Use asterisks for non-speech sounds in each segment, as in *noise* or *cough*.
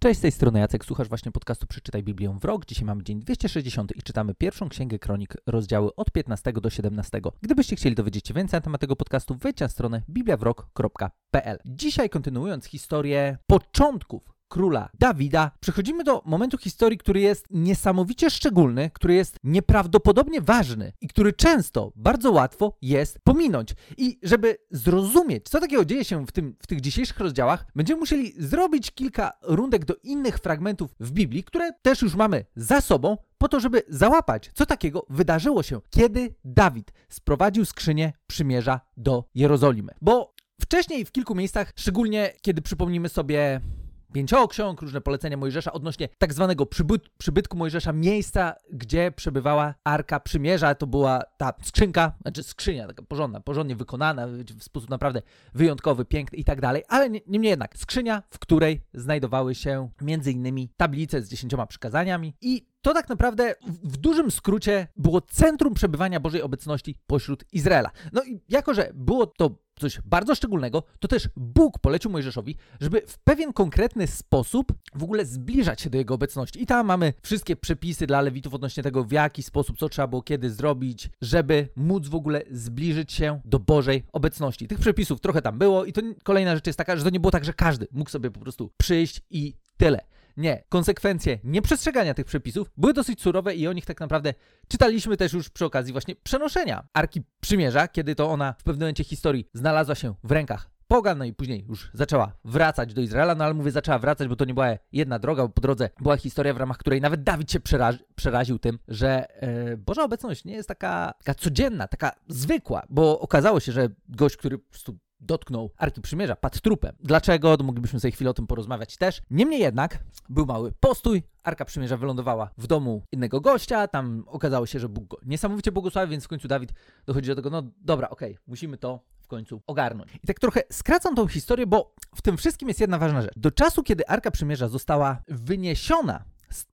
Cześć, z tej strony Jacek, słuchasz właśnie podcastu Przeczytaj Biblię w rok. Dzisiaj mamy dzień 260 i czytamy pierwszą księgę kronik, rozdziały od 15 do 17. Gdybyście chcieli dowiedzieć się więcej na temat tego podcastu, wejdź na stronę bibliawrok.pl. Dzisiaj kontynuując historię początków króla Dawida, przechodzimy do momentu historii, który jest niesamowicie szczególny, który jest nieprawdopodobnie ważny i który często, bardzo łatwo jest pominąć. I żeby zrozumieć, co takiego dzieje się w, tym, w tych dzisiejszych rozdziałach, będziemy musieli zrobić kilka rundek do innych fragmentów w Biblii, które też już mamy za sobą, po to, żeby załapać, co takiego wydarzyło się, kiedy Dawid sprowadził skrzynię przymierza do Jerozolimy. Bo wcześniej w kilku miejscach, szczególnie kiedy przypomnimy sobie pięcioksiąg, różne polecenia Mojżesza odnośnie tak zwanego przybyt, przybytku Mojżesza, miejsca, gdzie przebywała Arka Przymierza. To była ta skrzynka, znaczy skrzynia, taka porządna, porządnie wykonana, w sposób naprawdę wyjątkowy, piękny i tak dalej, ale niemniej jednak skrzynia, w której znajdowały się innymi tablice z dziesięcioma przykazaniami i to tak naprawdę w dużym skrócie było centrum przebywania Bożej obecności pośród Izraela. No i jako, że było to coś bardzo szczególnego, to też Bóg polecił Mojżeszowi, żeby w pewien konkretny sposób w ogóle zbliżać się do jego obecności. I tam mamy wszystkie przepisy dla Lewitów odnośnie tego, w jaki sposób, co trzeba było kiedy zrobić, żeby móc w ogóle zbliżyć się do Bożej obecności. Tych przepisów trochę tam było i to kolejna rzecz jest taka, że to nie było tak, że każdy mógł sobie po prostu przyjść i tyle. Nie, konsekwencje nieprzestrzegania tych przepisów były dosyć surowe i o nich tak naprawdę czytaliśmy też już przy okazji właśnie przenoszenia Arki Przymierza, kiedy to ona w pewnym momencie historii znalazła się w rękach pogan, no i później już zaczęła wracać do Izraela, no ale mówię zaczęła wracać, bo to nie była jedna droga, bo po drodze była historia, w ramach której nawet Dawid się przerazi, przeraził tym, że e, Boża obecność nie jest taka, taka codzienna, taka zwykła, bo okazało się, że gość, który po prostu dotknął Arki Przymierza, padł trupem. Dlaczego? To moglibyśmy sobie chwilę o tym porozmawiać też. Niemniej jednak był mały postój, Arka Przymierza wylądowała w domu innego gościa, tam okazało się, że Bóg go niesamowicie błogosławił, więc w końcu Dawid dochodzi do tego, no dobra, okej, okay, musimy to w końcu ogarnąć. I tak trochę skracam tą historię, bo w tym wszystkim jest jedna ważna rzecz. Do czasu, kiedy Arka Przymierza została wyniesiona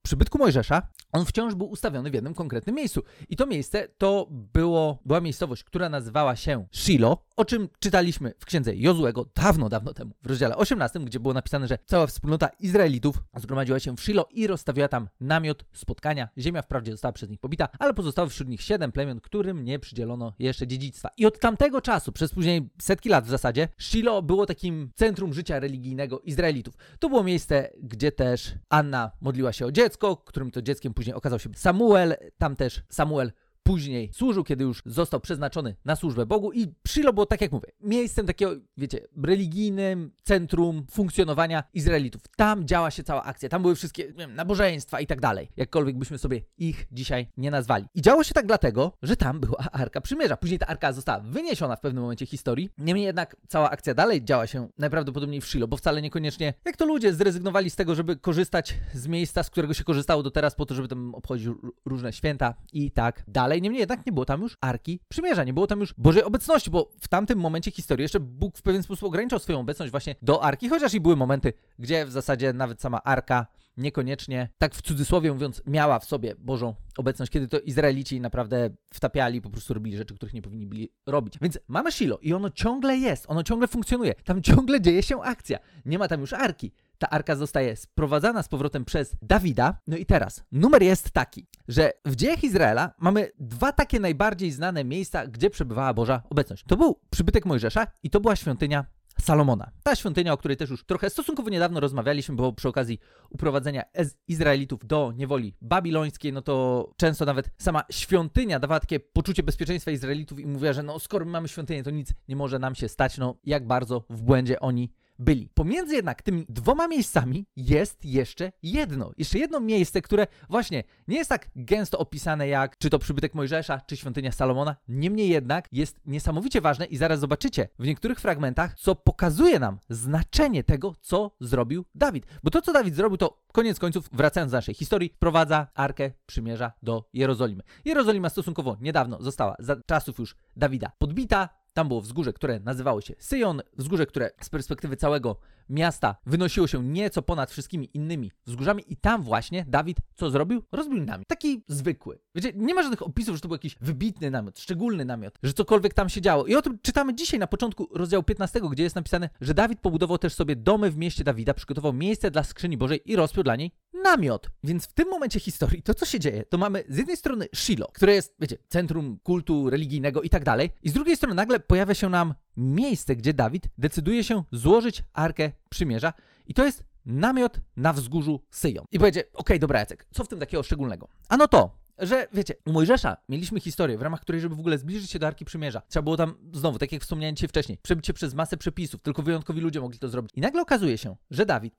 przybytku Mojżesza, on wciąż był ustawiony w jednym konkretnym miejscu. I to miejsce to było, była miejscowość, która nazywała się Shiloh, o czym czytaliśmy w księdze Jozłego dawno, dawno temu, w rozdziale 18, gdzie było napisane, że cała wspólnota Izraelitów zgromadziła się w Shiloh i rozstawiła tam namiot spotkania. Ziemia wprawdzie została przez nich pobita, ale pozostało wśród nich siedem plemion, którym nie przydzielono jeszcze dziedzictwa. I od tamtego czasu, przez później setki lat w zasadzie, Shiloh było takim centrum życia religijnego Izraelitów. To było miejsce, gdzie też Anna modliła się o dziecko, którym to dzieckiem później okazał się Samuel. Tam też Samuel później służył, kiedy już został przeznaczony na służbę Bogu i Shiloh było, tak jak mówię, miejscem takiego, wiecie, religijnym centrum funkcjonowania Izraelitów. Tam działa się cała akcja, tam były wszystkie wiem, nabożeństwa i tak dalej, jakkolwiek byśmy sobie ich dzisiaj nie nazwali. I działo się tak dlatego, że tam była *laughs* Arka Przymierza. Później ta Arka została wyniesiona w pewnym momencie historii, niemniej jednak cała akcja dalej działa się najprawdopodobniej w Shiloh, bo wcale niekoniecznie, jak to ludzie zrezygnowali z tego, żeby korzystać z miejsca, z którego się korzystało do teraz po to, żeby tam obchodzić różne święta i tak dalej dalej. Niemniej jednak nie było tam już Arki Przymierza, nie było tam już Bożej obecności, bo w tamtym momencie historii jeszcze Bóg w pewien sposób ograniczał swoją obecność właśnie do Arki, chociaż i były momenty, gdzie w zasadzie nawet sama Arka niekoniecznie, tak w cudzysłowie mówiąc, miała w sobie Bożą obecność, kiedy to Izraelici naprawdę wtapiali, po prostu robili rzeczy, których nie powinni byli robić. Więc mamy Shiloh i ono ciągle jest, ono ciągle funkcjonuje, tam ciągle dzieje się akcja. Nie ma tam już Arki, ta arka zostaje sprowadzana z powrotem przez Dawida. No i teraz, numer jest taki, że w dziejach Izraela mamy dwa takie najbardziej znane miejsca, gdzie przebywała Boża obecność. To był przybytek Mojżesza i to była świątynia Salomona. Ta świątynia, o której też już trochę stosunkowo niedawno rozmawialiśmy, bo przy okazji uprowadzenia Izraelitów do niewoli babilońskiej, no to często nawet sama świątynia dawała takie poczucie bezpieczeństwa Izraelitów i mówiła, że no skoro mamy świątynię, to nic nie może nam się stać, no jak bardzo w błędzie oni byli. Pomiędzy jednak tymi dwoma miejscami jest jeszcze jedno. Jeszcze jedno miejsce, które właśnie nie jest tak gęsto opisane jak czy to przybytek Mojżesza, czy świątynia Salomona. Niemniej jednak jest niesamowicie ważne i zaraz zobaczycie w niektórych fragmentach, co pokazuje nam znaczenie tego, co zrobił Dawid. Bo to, co Dawid zrobił, to koniec końców, wracając do naszej historii, wprowadza Arkę Przymierza do Jerozolimy. Jerozolima stosunkowo niedawno została, za czasów już Dawida, podbita, tam było wzgórze, które nazywało się Syjon, wzgórze, które z perspektywy całego miasta wynosiło się nieco ponad wszystkimi innymi wzgórzami i tam właśnie Dawid co zrobił? Rozbił namiot. Taki zwykły. Wiecie, nie ma żadnych opisów, że to był jakiś wybitny namiot, szczególny namiot, że cokolwiek tam się działo. I o tym czytamy dzisiaj na początku rozdziału 15, gdzie jest napisane, że Dawid pobudował też sobie domy w mieście Dawida, przygotował miejsce dla skrzyni Bożej i rozpiął dla niej namiot. Więc w tym momencie historii to, co się dzieje, to mamy z jednej strony Shiloh, które jest, wiecie, centrum kultu religijnego i tak dalej, i z drugiej strony nagle pojawia się nam miejsce, gdzie Dawid decyduje się złożyć Arkę Przymierza i to jest namiot na wzgórzu Syjon. I powiecie, okej, okay, dobra Jacek, co w tym takiego szczególnego? Ano to, że wiecie, u Mojżesza mieliśmy historię, w ramach której, żeby w ogóle zbliżyć się do Arki Przymierza, trzeba było tam, znowu, tak jak wspomniałem dzisiaj wcześniej, przebić się przez masę przepisów, tylko wyjątkowi ludzie mogli to zrobić. I nagle okazuje się, że Dawid,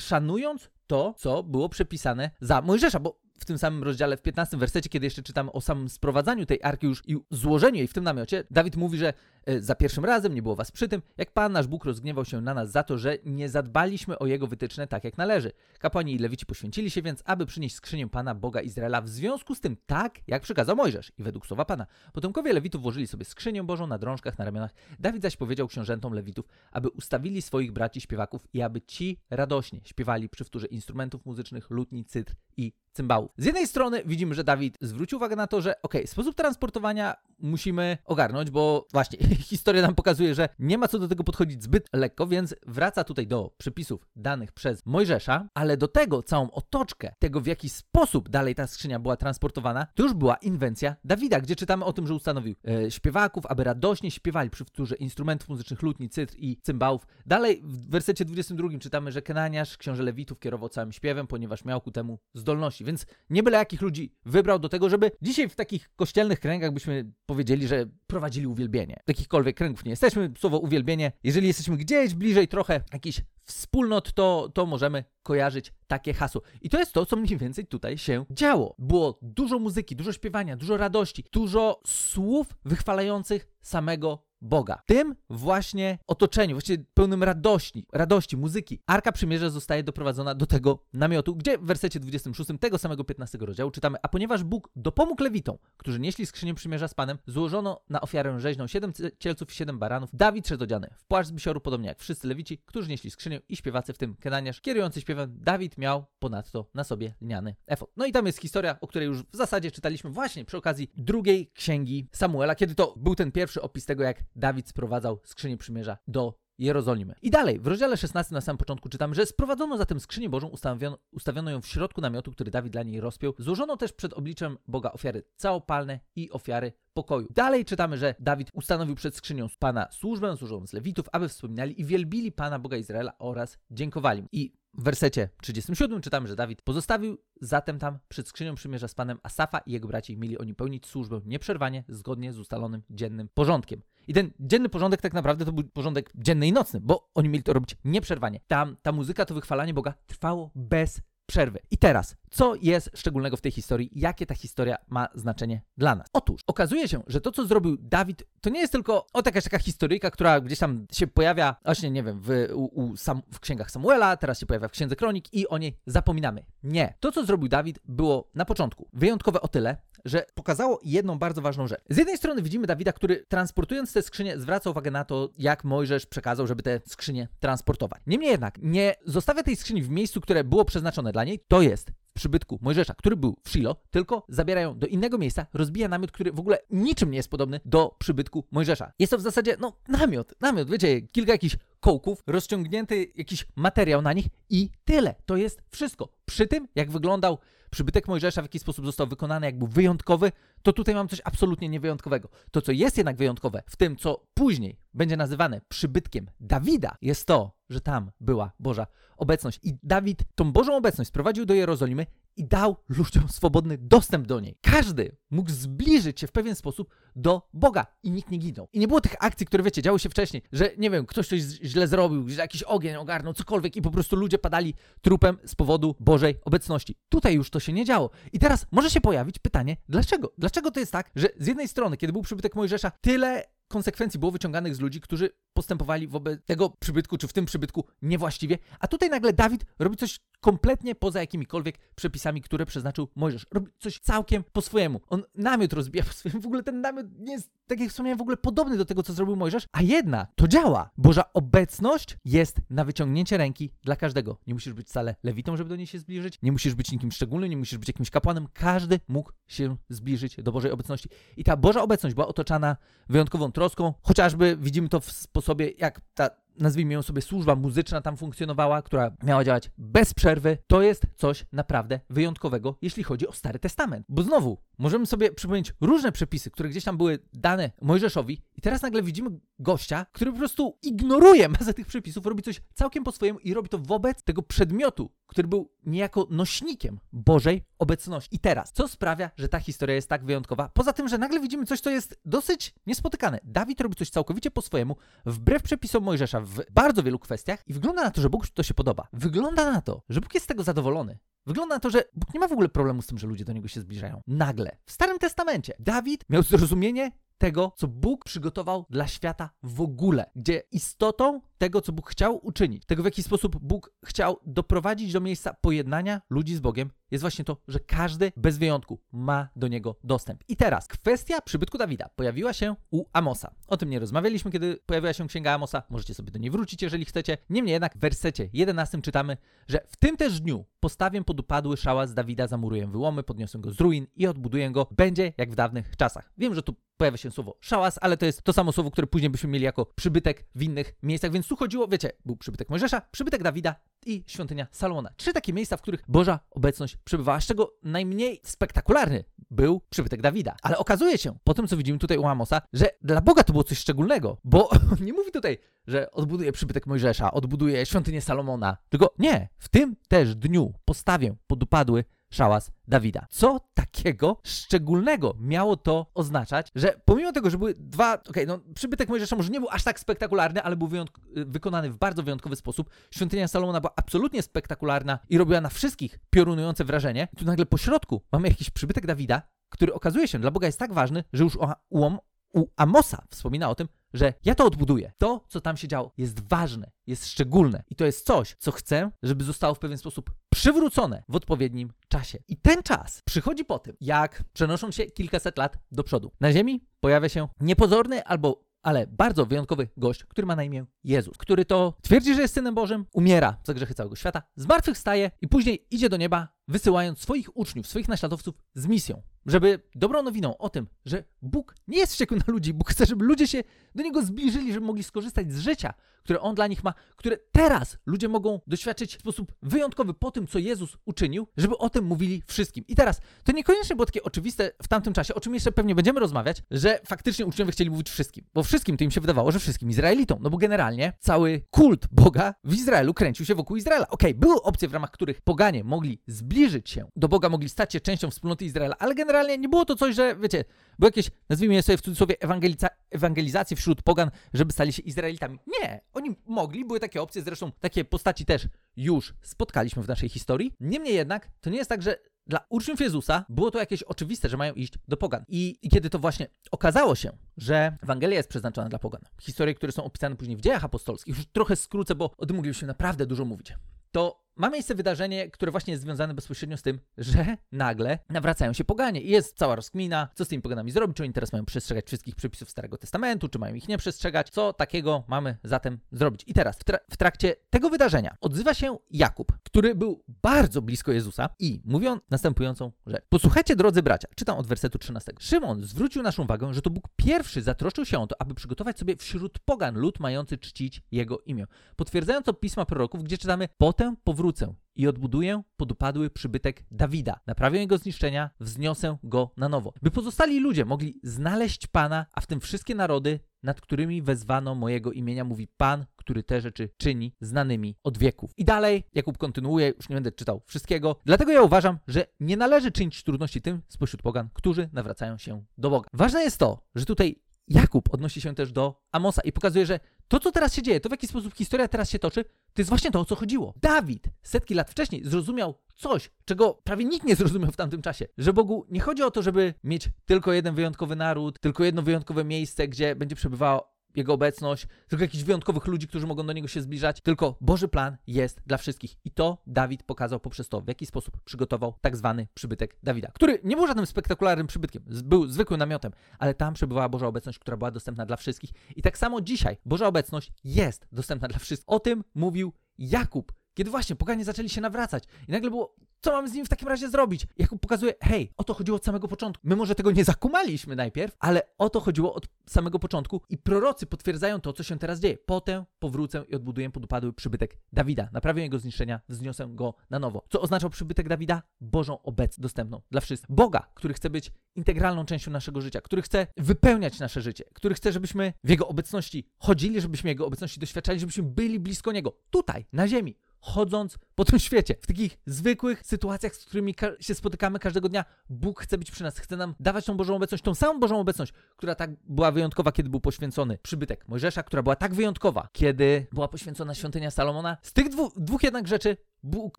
szanując to, co było przepisane za Mojżesza, bo w tym samym rozdziale, w 15 wersecie, kiedy jeszcze czytamy o samym sprowadzaniu tej arki już i złożeniu jej w tym namiocie, Dawid mówi, że e, za pierwszym razem nie było was przy tym, jak Pan nasz Bóg rozgniewał się na nas za to, że nie zadbaliśmy o jego wytyczne tak jak należy. Kapłani i lewici poświęcili się więc, aby przynieść skrzynię Pana Boga Izraela w związku z tym tak, jak przykazał Mojżesz i według słowa Pana. Potomkowie lewitów włożyli sobie skrzynię Bożą na drążkach na ramionach. Dawid zaś powiedział książętom lewitów, aby ustawili swoich braci śpiewaków i aby ci radośnie śpiewali przy wtórze instrumentów muzycznych, lutni, cytr i cymbałów. Z jednej strony widzimy, że Dawid zwrócił uwagę na to, że ok, sposób transportowania musimy ogarnąć, bo właśnie *laughs* historia nam pokazuje, że nie ma co do tego podchodzić zbyt lekko, więc wraca tutaj do przepisów danych przez Mojżesza, ale do tego całą otoczkę tego, w jaki sposób dalej ta skrzynia była transportowana, to już była inwencja Dawida, gdzie czytamy o tym, że ustanowił e, śpiewaków, aby radośnie śpiewali przy wtórze instrumentów muzycznych, lutni, cytr i cymbałów. Dalej w wersecie 22 czytamy, że Kenaniasz, książę Lewitów, kierował całym śpiewem, ponieważ miał ku temu zdolności, więc nie byle jakich ludzi wybrał do tego, żeby dzisiaj w takich kościelnych kręgach byśmy powiedzieli, że prowadzili uwielbienie. Jakichkolwiek kręgów nie jesteśmy, słowo uwielbienie, jeżeli jesteśmy gdzieś bliżej trochę jakichś wspólnot, to, to możemy kojarzyć takie hasło. I to jest to, co mniej więcej tutaj się działo. Było dużo muzyki, dużo śpiewania, dużo radości, dużo słów wychwalających samego Boga. Tym właśnie otoczeniu, właściwie pełnym radości, radości, muzyki, Arka Przymierza zostaje doprowadzona do tego namiotu, gdzie w wersecie 26 tego samego 15 rozdziału czytamy, a ponieważ Bóg dopomógł Lewitom, którzy nieśli skrzynię Przymierza z Panem, złożono na ofiarę rzeźną 7 cielców i 7 baranów. Dawid szedł odziany w płaszcz z bisioru, podobnie jak wszyscy Lewici, którzy nieśli skrzynię i śpiewacy, w tym Kenaniasz, kierujący śpiewem, Dawid miał ponadto na sobie lniany efot. No i tam jest historia, o której już w zasadzie czytaliśmy właśnie przy okazji drugiej księgi Samuela, kiedy to był ten pierwszy opis tego, jak Dawid sprowadzał skrzynię przymierza do Jerozolimy. I dalej, w rozdziale 16 na samym początku czytamy, że sprowadzono zatem skrzynię Bożą, ustawiono, ustawiono ją w środku namiotu, który Dawid dla niej rozpiął. Złożono też przed obliczem Boga ofiary całopalne i ofiary pokoju. Dalej czytamy, że Dawid ustanowił przed skrzynią Pana służbę, służbą z Lewitów, aby wspominali i wielbili Pana Boga Izraela oraz dziękowali. I w wersecie 37 czytamy, że Dawid pozostawił zatem tam przed skrzynią przymierza z panem Asafa i jego braci mieli oni pełnić służbę nieprzerwanie, zgodnie z ustalonym dziennym porządkiem. I ten dzienny porządek tak naprawdę to był porządek dzienny i nocny, bo oni mieli to robić nieprzerwanie. Tam ta muzyka, to wychwalanie Boga trwało bez przerwy. I teraz, co jest szczególnego w tej historii? Jakie ta historia ma znaczenie dla nas? Otóż, okazuje się, że to, co zrobił Dawid, to nie jest tylko o jakaś taka historyjka, która gdzieś tam się pojawia, właśnie nie wiem, w, u, u Sam, w księgach Samuela, teraz się pojawia w księdze Kronik i o niej zapominamy. Nie. To, co zrobił Dawid, było na początku wyjątkowe o tyle, że pokazało jedną bardzo ważną rzecz. Z jednej strony widzimy Dawida, który transportując te skrzynie zwraca uwagę na to, jak Mojżesz przekazał, żeby te skrzynie transportować. Niemniej jednak nie zostawia tej skrzyni w miejscu, które było przeznaczone dla niej, to jest przybytku Mojżesza, który był w Shiloh, tylko zabierają do innego miejsca, rozbija namiot, który w ogóle niczym nie jest podobny do przybytku Mojżesza. Jest to w zasadzie, no, namiot, namiot, wiecie, kilka jakichś kołków, rozciągnięty jakiś materiał na nich i tyle. To jest wszystko. Przy tym, jak wyglądał przybytek Mojżesza, w jaki sposób został wykonany, jak był wyjątkowy, to tutaj mam coś absolutnie niewyjątkowego. To, co jest jednak wyjątkowe w tym, co później będzie nazywane przybytkiem Dawida, jest to, że tam była Boża obecność. I Dawid tą Bożą obecność sprowadził do Jerozolimy i dał ludziom swobodny dostęp do niej. Każdy mógł zbliżyć się w pewien sposób do Boga i nikt nie ginął. I nie było tych akcji, które wiecie, działy się wcześniej, że nie wiem, ktoś coś źle zrobił, że jakiś ogień ogarnął, cokolwiek i po prostu ludzie padali trupem z powodu Bożej obecności. Tutaj już to się nie działo. I teraz może się pojawić pytanie, dlaczego? Dlaczego to jest tak, że z jednej strony, kiedy był przybytek Mojżesza, tyle konsekwencji było wyciąganych z ludzi, którzy postępowali wobec tego przybytku, czy w tym przybytku niewłaściwie, a tutaj nagle Dawid robi coś kompletnie poza jakimikolwiek przepisami, które przeznaczył Mojżesz. Robi coś całkiem po swojemu. On namiot rozbija po swojemu. W ogóle ten namiot nie jest, tak jak wspomniałem, w ogóle podobny do tego, co zrobił Mojżesz, a jednak to działa. Boża obecność jest na wyciągnięcie ręki dla każdego. Nie musisz być wcale lewitą, żeby do niej się zbliżyć, nie musisz być nikim szczególnym, nie musisz być jakimś kapłanem. Każdy mógł się zbliżyć do Bożej obecności. I ta Boża obecność była otoczana wyjątkową troską, chociażby widzimy to w sposobie, jak ta nazwijmy ją sobie służba muzyczna tam funkcjonowała, która miała działać bez przerwy, to jest coś naprawdę wyjątkowego, jeśli chodzi o Stary Testament. Bo znowu, możemy sobie przypomnieć różne przepisy, które gdzieś tam były dane Mojżeszowi i teraz nagle widzimy gościa, który po prostu ignoruje masę tych przepisów, robi coś całkiem po swojemu i robi to wobec tego przedmiotu, który był niejako nośnikiem Bożej obecności. I teraz, co sprawia, że ta historia jest tak wyjątkowa? Poza tym, że nagle widzimy coś, co jest dosyć niespotykane. Dawid robi coś całkowicie po swojemu, wbrew przepisom Mojżesza w bardzo wielu kwestiach i wygląda na to, że Bóg to się podoba. Wygląda na to, że Bóg jest z tego zadowolony. Wygląda na to, że Bóg nie ma w ogóle problemu z tym, że ludzie do niego się zbliżają. Nagle, w Starym Testamencie, Dawid miał zrozumienie tego, co Bóg przygotował dla świata w ogóle, gdzie istotą tego, co Bóg chciał uczynić, tego w jaki sposób Bóg chciał doprowadzić do miejsca pojednania ludzi z Bogiem, jest właśnie to, że każdy bez wyjątku ma do niego dostęp. I teraz kwestia przybytku Dawida pojawiła się u Amosa. O tym nie rozmawialiśmy, kiedy pojawiła się księga Amosa. Możecie sobie do niej wrócić, jeżeli chcecie. Niemniej jednak w wersecie 11 czytamy, że w tym też dniu postawię podupadły szałas Dawida, zamuruję wyłomy, podniosę go z ruin i odbuduję go. Będzie jak w dawnych czasach. Wiem, że tu pojawia się słowo szałas, ale to jest to samo słowo, które później byśmy mieli jako przybytek w innych miejscach, więc tu chodziło, wiecie, był przybytek Mojżesza, przybytek Dawida i świątynia Salomona. Trzy takie miejsca, w których Boża obecność przebywała, z czego najmniej spektakularny był przybytek Dawida. Ale okazuje się, po tym co widzimy tutaj u Amosa, że dla Boga to było coś szczególnego, bo *laughs* nie mówi tutaj, że odbuduje przybytek Mojżesza, odbuduje świątynię Salomona, tylko nie, w tym też dniu postawię podupadły szałas Dawida. Co takiego szczególnego miało to oznaczać, że pomimo tego, że były dwa, okej, okay, no przybytek Mojżesza może nie był aż tak spektakularny, ale był wykonany w bardzo wyjątkowy sposób. Świątynia Salomona była absolutnie spektakularna i robiła na wszystkich piorunujące wrażenie. I tu nagle po środku mamy jakiś przybytek Dawida, który okazuje się dla Boga jest tak ważny, że już u, u Amosa wspomina o tym, że ja to odbuduję. To, co tam się działo, jest ważne, jest szczególne i to jest coś, co chcę, żeby zostało w pewien sposób przywrócone w odpowiednim czasie. I ten czas przychodzi po tym, jak przenosząc się kilkaset lat do przodu, na Ziemi pojawia się niepozorny albo ale bardzo wyjątkowy gość, który ma na imię Jezus, który to twierdzi, że jest Synem Bożym, umiera za grzechy całego świata, zmartwychwstaje i później idzie do nieba, wysyłając swoich uczniów, swoich naśladowców z misją, żeby dobrą nowiną o tym, że Bóg nie jest wściekły na ludzi, Bóg chce, żeby ludzie się do Niego zbliżyli, żeby mogli skorzystać z życia, które On dla nich ma, które teraz ludzie mogą doświadczyć w sposób wyjątkowy po tym, co Jezus uczynił, żeby o tym mówili wszystkim. I teraz, to niekoniecznie było takie oczywiste w tamtym czasie, o czym jeszcze pewnie będziemy rozmawiać, że faktycznie uczniowie chcieli mówić wszystkim, bo wszystkim to im się wydawało, że wszystkim Izraelitom, no bo generalnie cały kult Boga w Izraelu kręcił się wokół Izraela. Okej, okay, były opcje, w ramach których poganie mogli zbliżyć się do Boga, mogli stać się częścią wspólnoty Izraela, ale generalnie nie było to coś, że wiecie, było jakieś, nazwijmy je sobie w cudzysłowie, ewangeliza ewangelizację wśród pogan, żeby stali się Izraelitami. Nie, oni mogli, były takie opcje, zresztą takie postaci też już spotkaliśmy w naszej historii. Niemniej jednak, to nie jest tak, że dla uczniów Jezusa było to jakieś oczywiste, że mają iść do pogan. I, I, kiedy to właśnie okazało się, że Ewangelia jest przeznaczona dla pogan, historie, które są opisane później w dziejach apostolskich, już trochę skrócę, bo o tym moglibyśmy naprawdę dużo mówić, to ma miejsce wydarzenie, które właśnie jest związane bezpośrednio z tym, że nagle nawracają się poganie i jest cała rozkmina, co z tymi poganami zrobić, czy oni teraz mają przestrzegać wszystkich przepisów Starego Testamentu, czy mają ich nie przestrzegać, co takiego mamy zatem zrobić. I teraz w, tra w trakcie tego wydarzenia odzywa się Jakub, który był bardzo blisko Jezusa i mówią następującą rzecz. Posłuchajcie, drodzy bracia, czytam od wersetu 13. Szymon zwrócił naszą uwagę, że to Bóg pierwszy zatroszczył się o to, aby przygotować sobie wśród pogan lud mający czcić Jego imię. Potwierdzając to pisma proroków, gdzie czytamy, potem powrócił powrócę i odbuduję podupadły przybytek Dawida. Naprawię jego zniszczenia, wzniosę go na nowo. By pozostali ludzie mogli znaleźć Pana, a w tym wszystkie narody, nad którymi wezwano mojego imienia, mówi Pan, który te rzeczy czyni znanymi od wieków. I dalej Jakub kontynuuje, już nie będę czytał wszystkiego. Dlatego ja uważam, że nie należy czynić trudności tym spośród pogan, którzy nawracają się do Boga. Ważne jest to, że tutaj Jakub odnosi się też do Amosa i pokazuje, że to, co teraz się dzieje, to w jaki sposób historia teraz się toczy, to jest właśnie to, o co chodziło. Dawid setki lat wcześniej zrozumiał coś, czego prawie nikt nie zrozumiał w tamtym czasie. Że Bogu nie chodzi o to, żeby mieć tylko jeden wyjątkowy naród, tylko jedno wyjątkowe miejsce, gdzie będzie przebywała jego obecność, tylko jakichś wyjątkowych ludzi, którzy mogą do niego się zbliżać, tylko Boży plan jest dla wszystkich. I to Dawid pokazał poprzez to, w jaki sposób przygotował tak zwany przybytek Dawida, który nie był żadnym spektakularnym przybytkiem, był zwykłym namiotem, ale tam przebywała Boża obecność, która była dostępna dla wszystkich. I tak samo dzisiaj Boża obecność jest dostępna dla wszystkich. O tym mówił Jakub, kiedy właśnie poganie zaczęli się nawracać. I nagle było, co mamy z nim w takim razie zrobić? Jakub pokazuje, hej, o to chodziło od samego początku. My może tego nie zakumaliśmy najpierw, ale o to chodziło od samego początku i prorocy potwierdzają to, co się teraz dzieje. Potem powrócę i odbuduję podupadły przybytek Dawida. Naprawię jego zniszczenia, wzniosę go na nowo. Co oznaczał przybytek Dawida? Bożą obecność dostępną dla wszystkich. Boga, który chce być integralną częścią naszego życia, który chce wypełniać nasze życie, który chce, żebyśmy w Jego obecności chodzili, żebyśmy Jego obecności doświadczali, żebyśmy byli blisko Niego, tutaj, na ziemi chodząc po tym świecie. W takich zwykłych sytuacjach, z którymi się spotykamy każdego dnia, Bóg chce być przy nas, chce nam dawać tą Bożą obecność, tą samą Bożą obecność, która tak była wyjątkowa, kiedy był poświęcony przybytek Mojżesza, która była tak wyjątkowa, kiedy była poświęcona świątynia Salomona. Z tych dwu, dwóch jednak rzeczy Bóg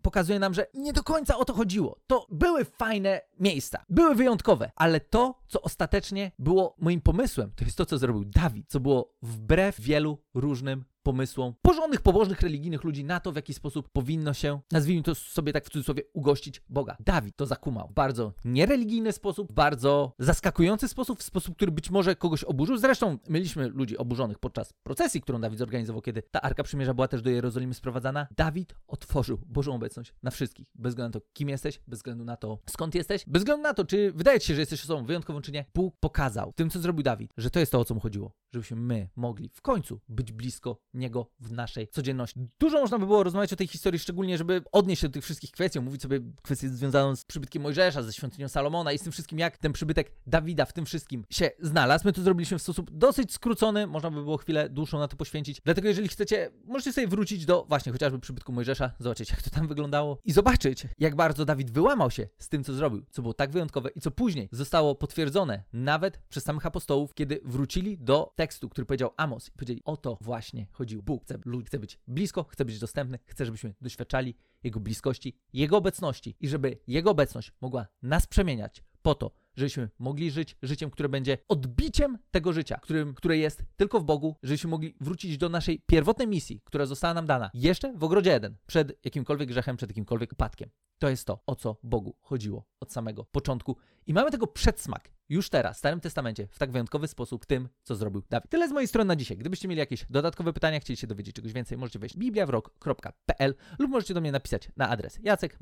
pokazuje nam, że nie do końca o to chodziło. To były fajne miejsca, były wyjątkowe, ale to, co ostatecznie było moim pomysłem, to jest to, co zrobił Dawid, co było wbrew wielu różnym pomysłom porządnych, pobożnych, religijnych ludzi na to, w jaki sposób powinno się, nazwijmy to sobie tak w cudzysłowie, ugościć Boga. Dawid to zakumał w bardzo niereligijny sposób, bardzo zaskakujący sposób, w sposób, który być może kogoś oburzył. Zresztą mieliśmy ludzi oburzonych podczas procesji, którą Dawid zorganizował, kiedy ta Arka Przymierza była też do Jerozolimy sprowadzana. Dawid otworzył Bożą obecność na wszystkich, bez względu na to, kim jesteś, bez względu na to, skąd jesteś, bez względu na to, czy wydaje ci się, że jesteś osobą wyjątkową, czy nie. Bóg pokazał tym, co zrobił Dawid, że to jest to, o co mu chodziło, żebyśmy my mogli w końcu być blisko Niego w naszej codzienności. Dużo można by było rozmawiać o tej historii, szczególnie, żeby odnieść się do tych wszystkich kwestii, mówić sobie kwestię związaną z przybytkiem Mojżesza, ze świątynią Salomona i z tym wszystkim, jak ten przybytek Dawida w tym wszystkim się znalazł. My to zrobiliśmy w sposób dosyć skrócony, można by było chwilę dłuższą na to poświęcić. Dlatego, jeżeli chcecie, możecie sobie wrócić do właśnie chociażby przybytku Mojżesza, zobaczyć, jak to tam wyglądało i zobaczyć, jak bardzo Dawid wyłamał się z tym, co zrobił, co było tak wyjątkowe i co później zostało potwierdzone nawet przez samych apostołów, kiedy wrócili do tekstu, który powiedział Amos i powiedzieli, o to właśnie chodził Bóg. Chce, chce być blisko, chce być dostępny, chce, żebyśmy doświadczali Jego bliskości, Jego obecności i żeby Jego obecność mogła nas przemieniać po to, żebyśmy mogli żyć życiem, które będzie odbiciem tego życia, którym, które jest tylko w Bogu, żebyśmy mogli wrócić do naszej pierwotnej misji, która została nam dana jeszcze w ogrodzie Eden, przed jakimkolwiek grzechem, przed jakimkolwiek upadkiem. To jest to, o co Bogu chodziło od samego początku. I mamy tego przedsmak już teraz, w Starym Testamencie, w tak wyjątkowy sposób tym, co zrobił Dawid. Tyle z mojej strony na dzisiaj. Gdybyście mieli jakieś dodatkowe pytania, chcieli się dowiedzieć czegoś więcej, możecie wejść bibliawrok.pl lub możecie do mnie napisać na adres jacek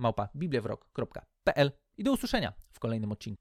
i do usłyszenia w kolejnym odcinku.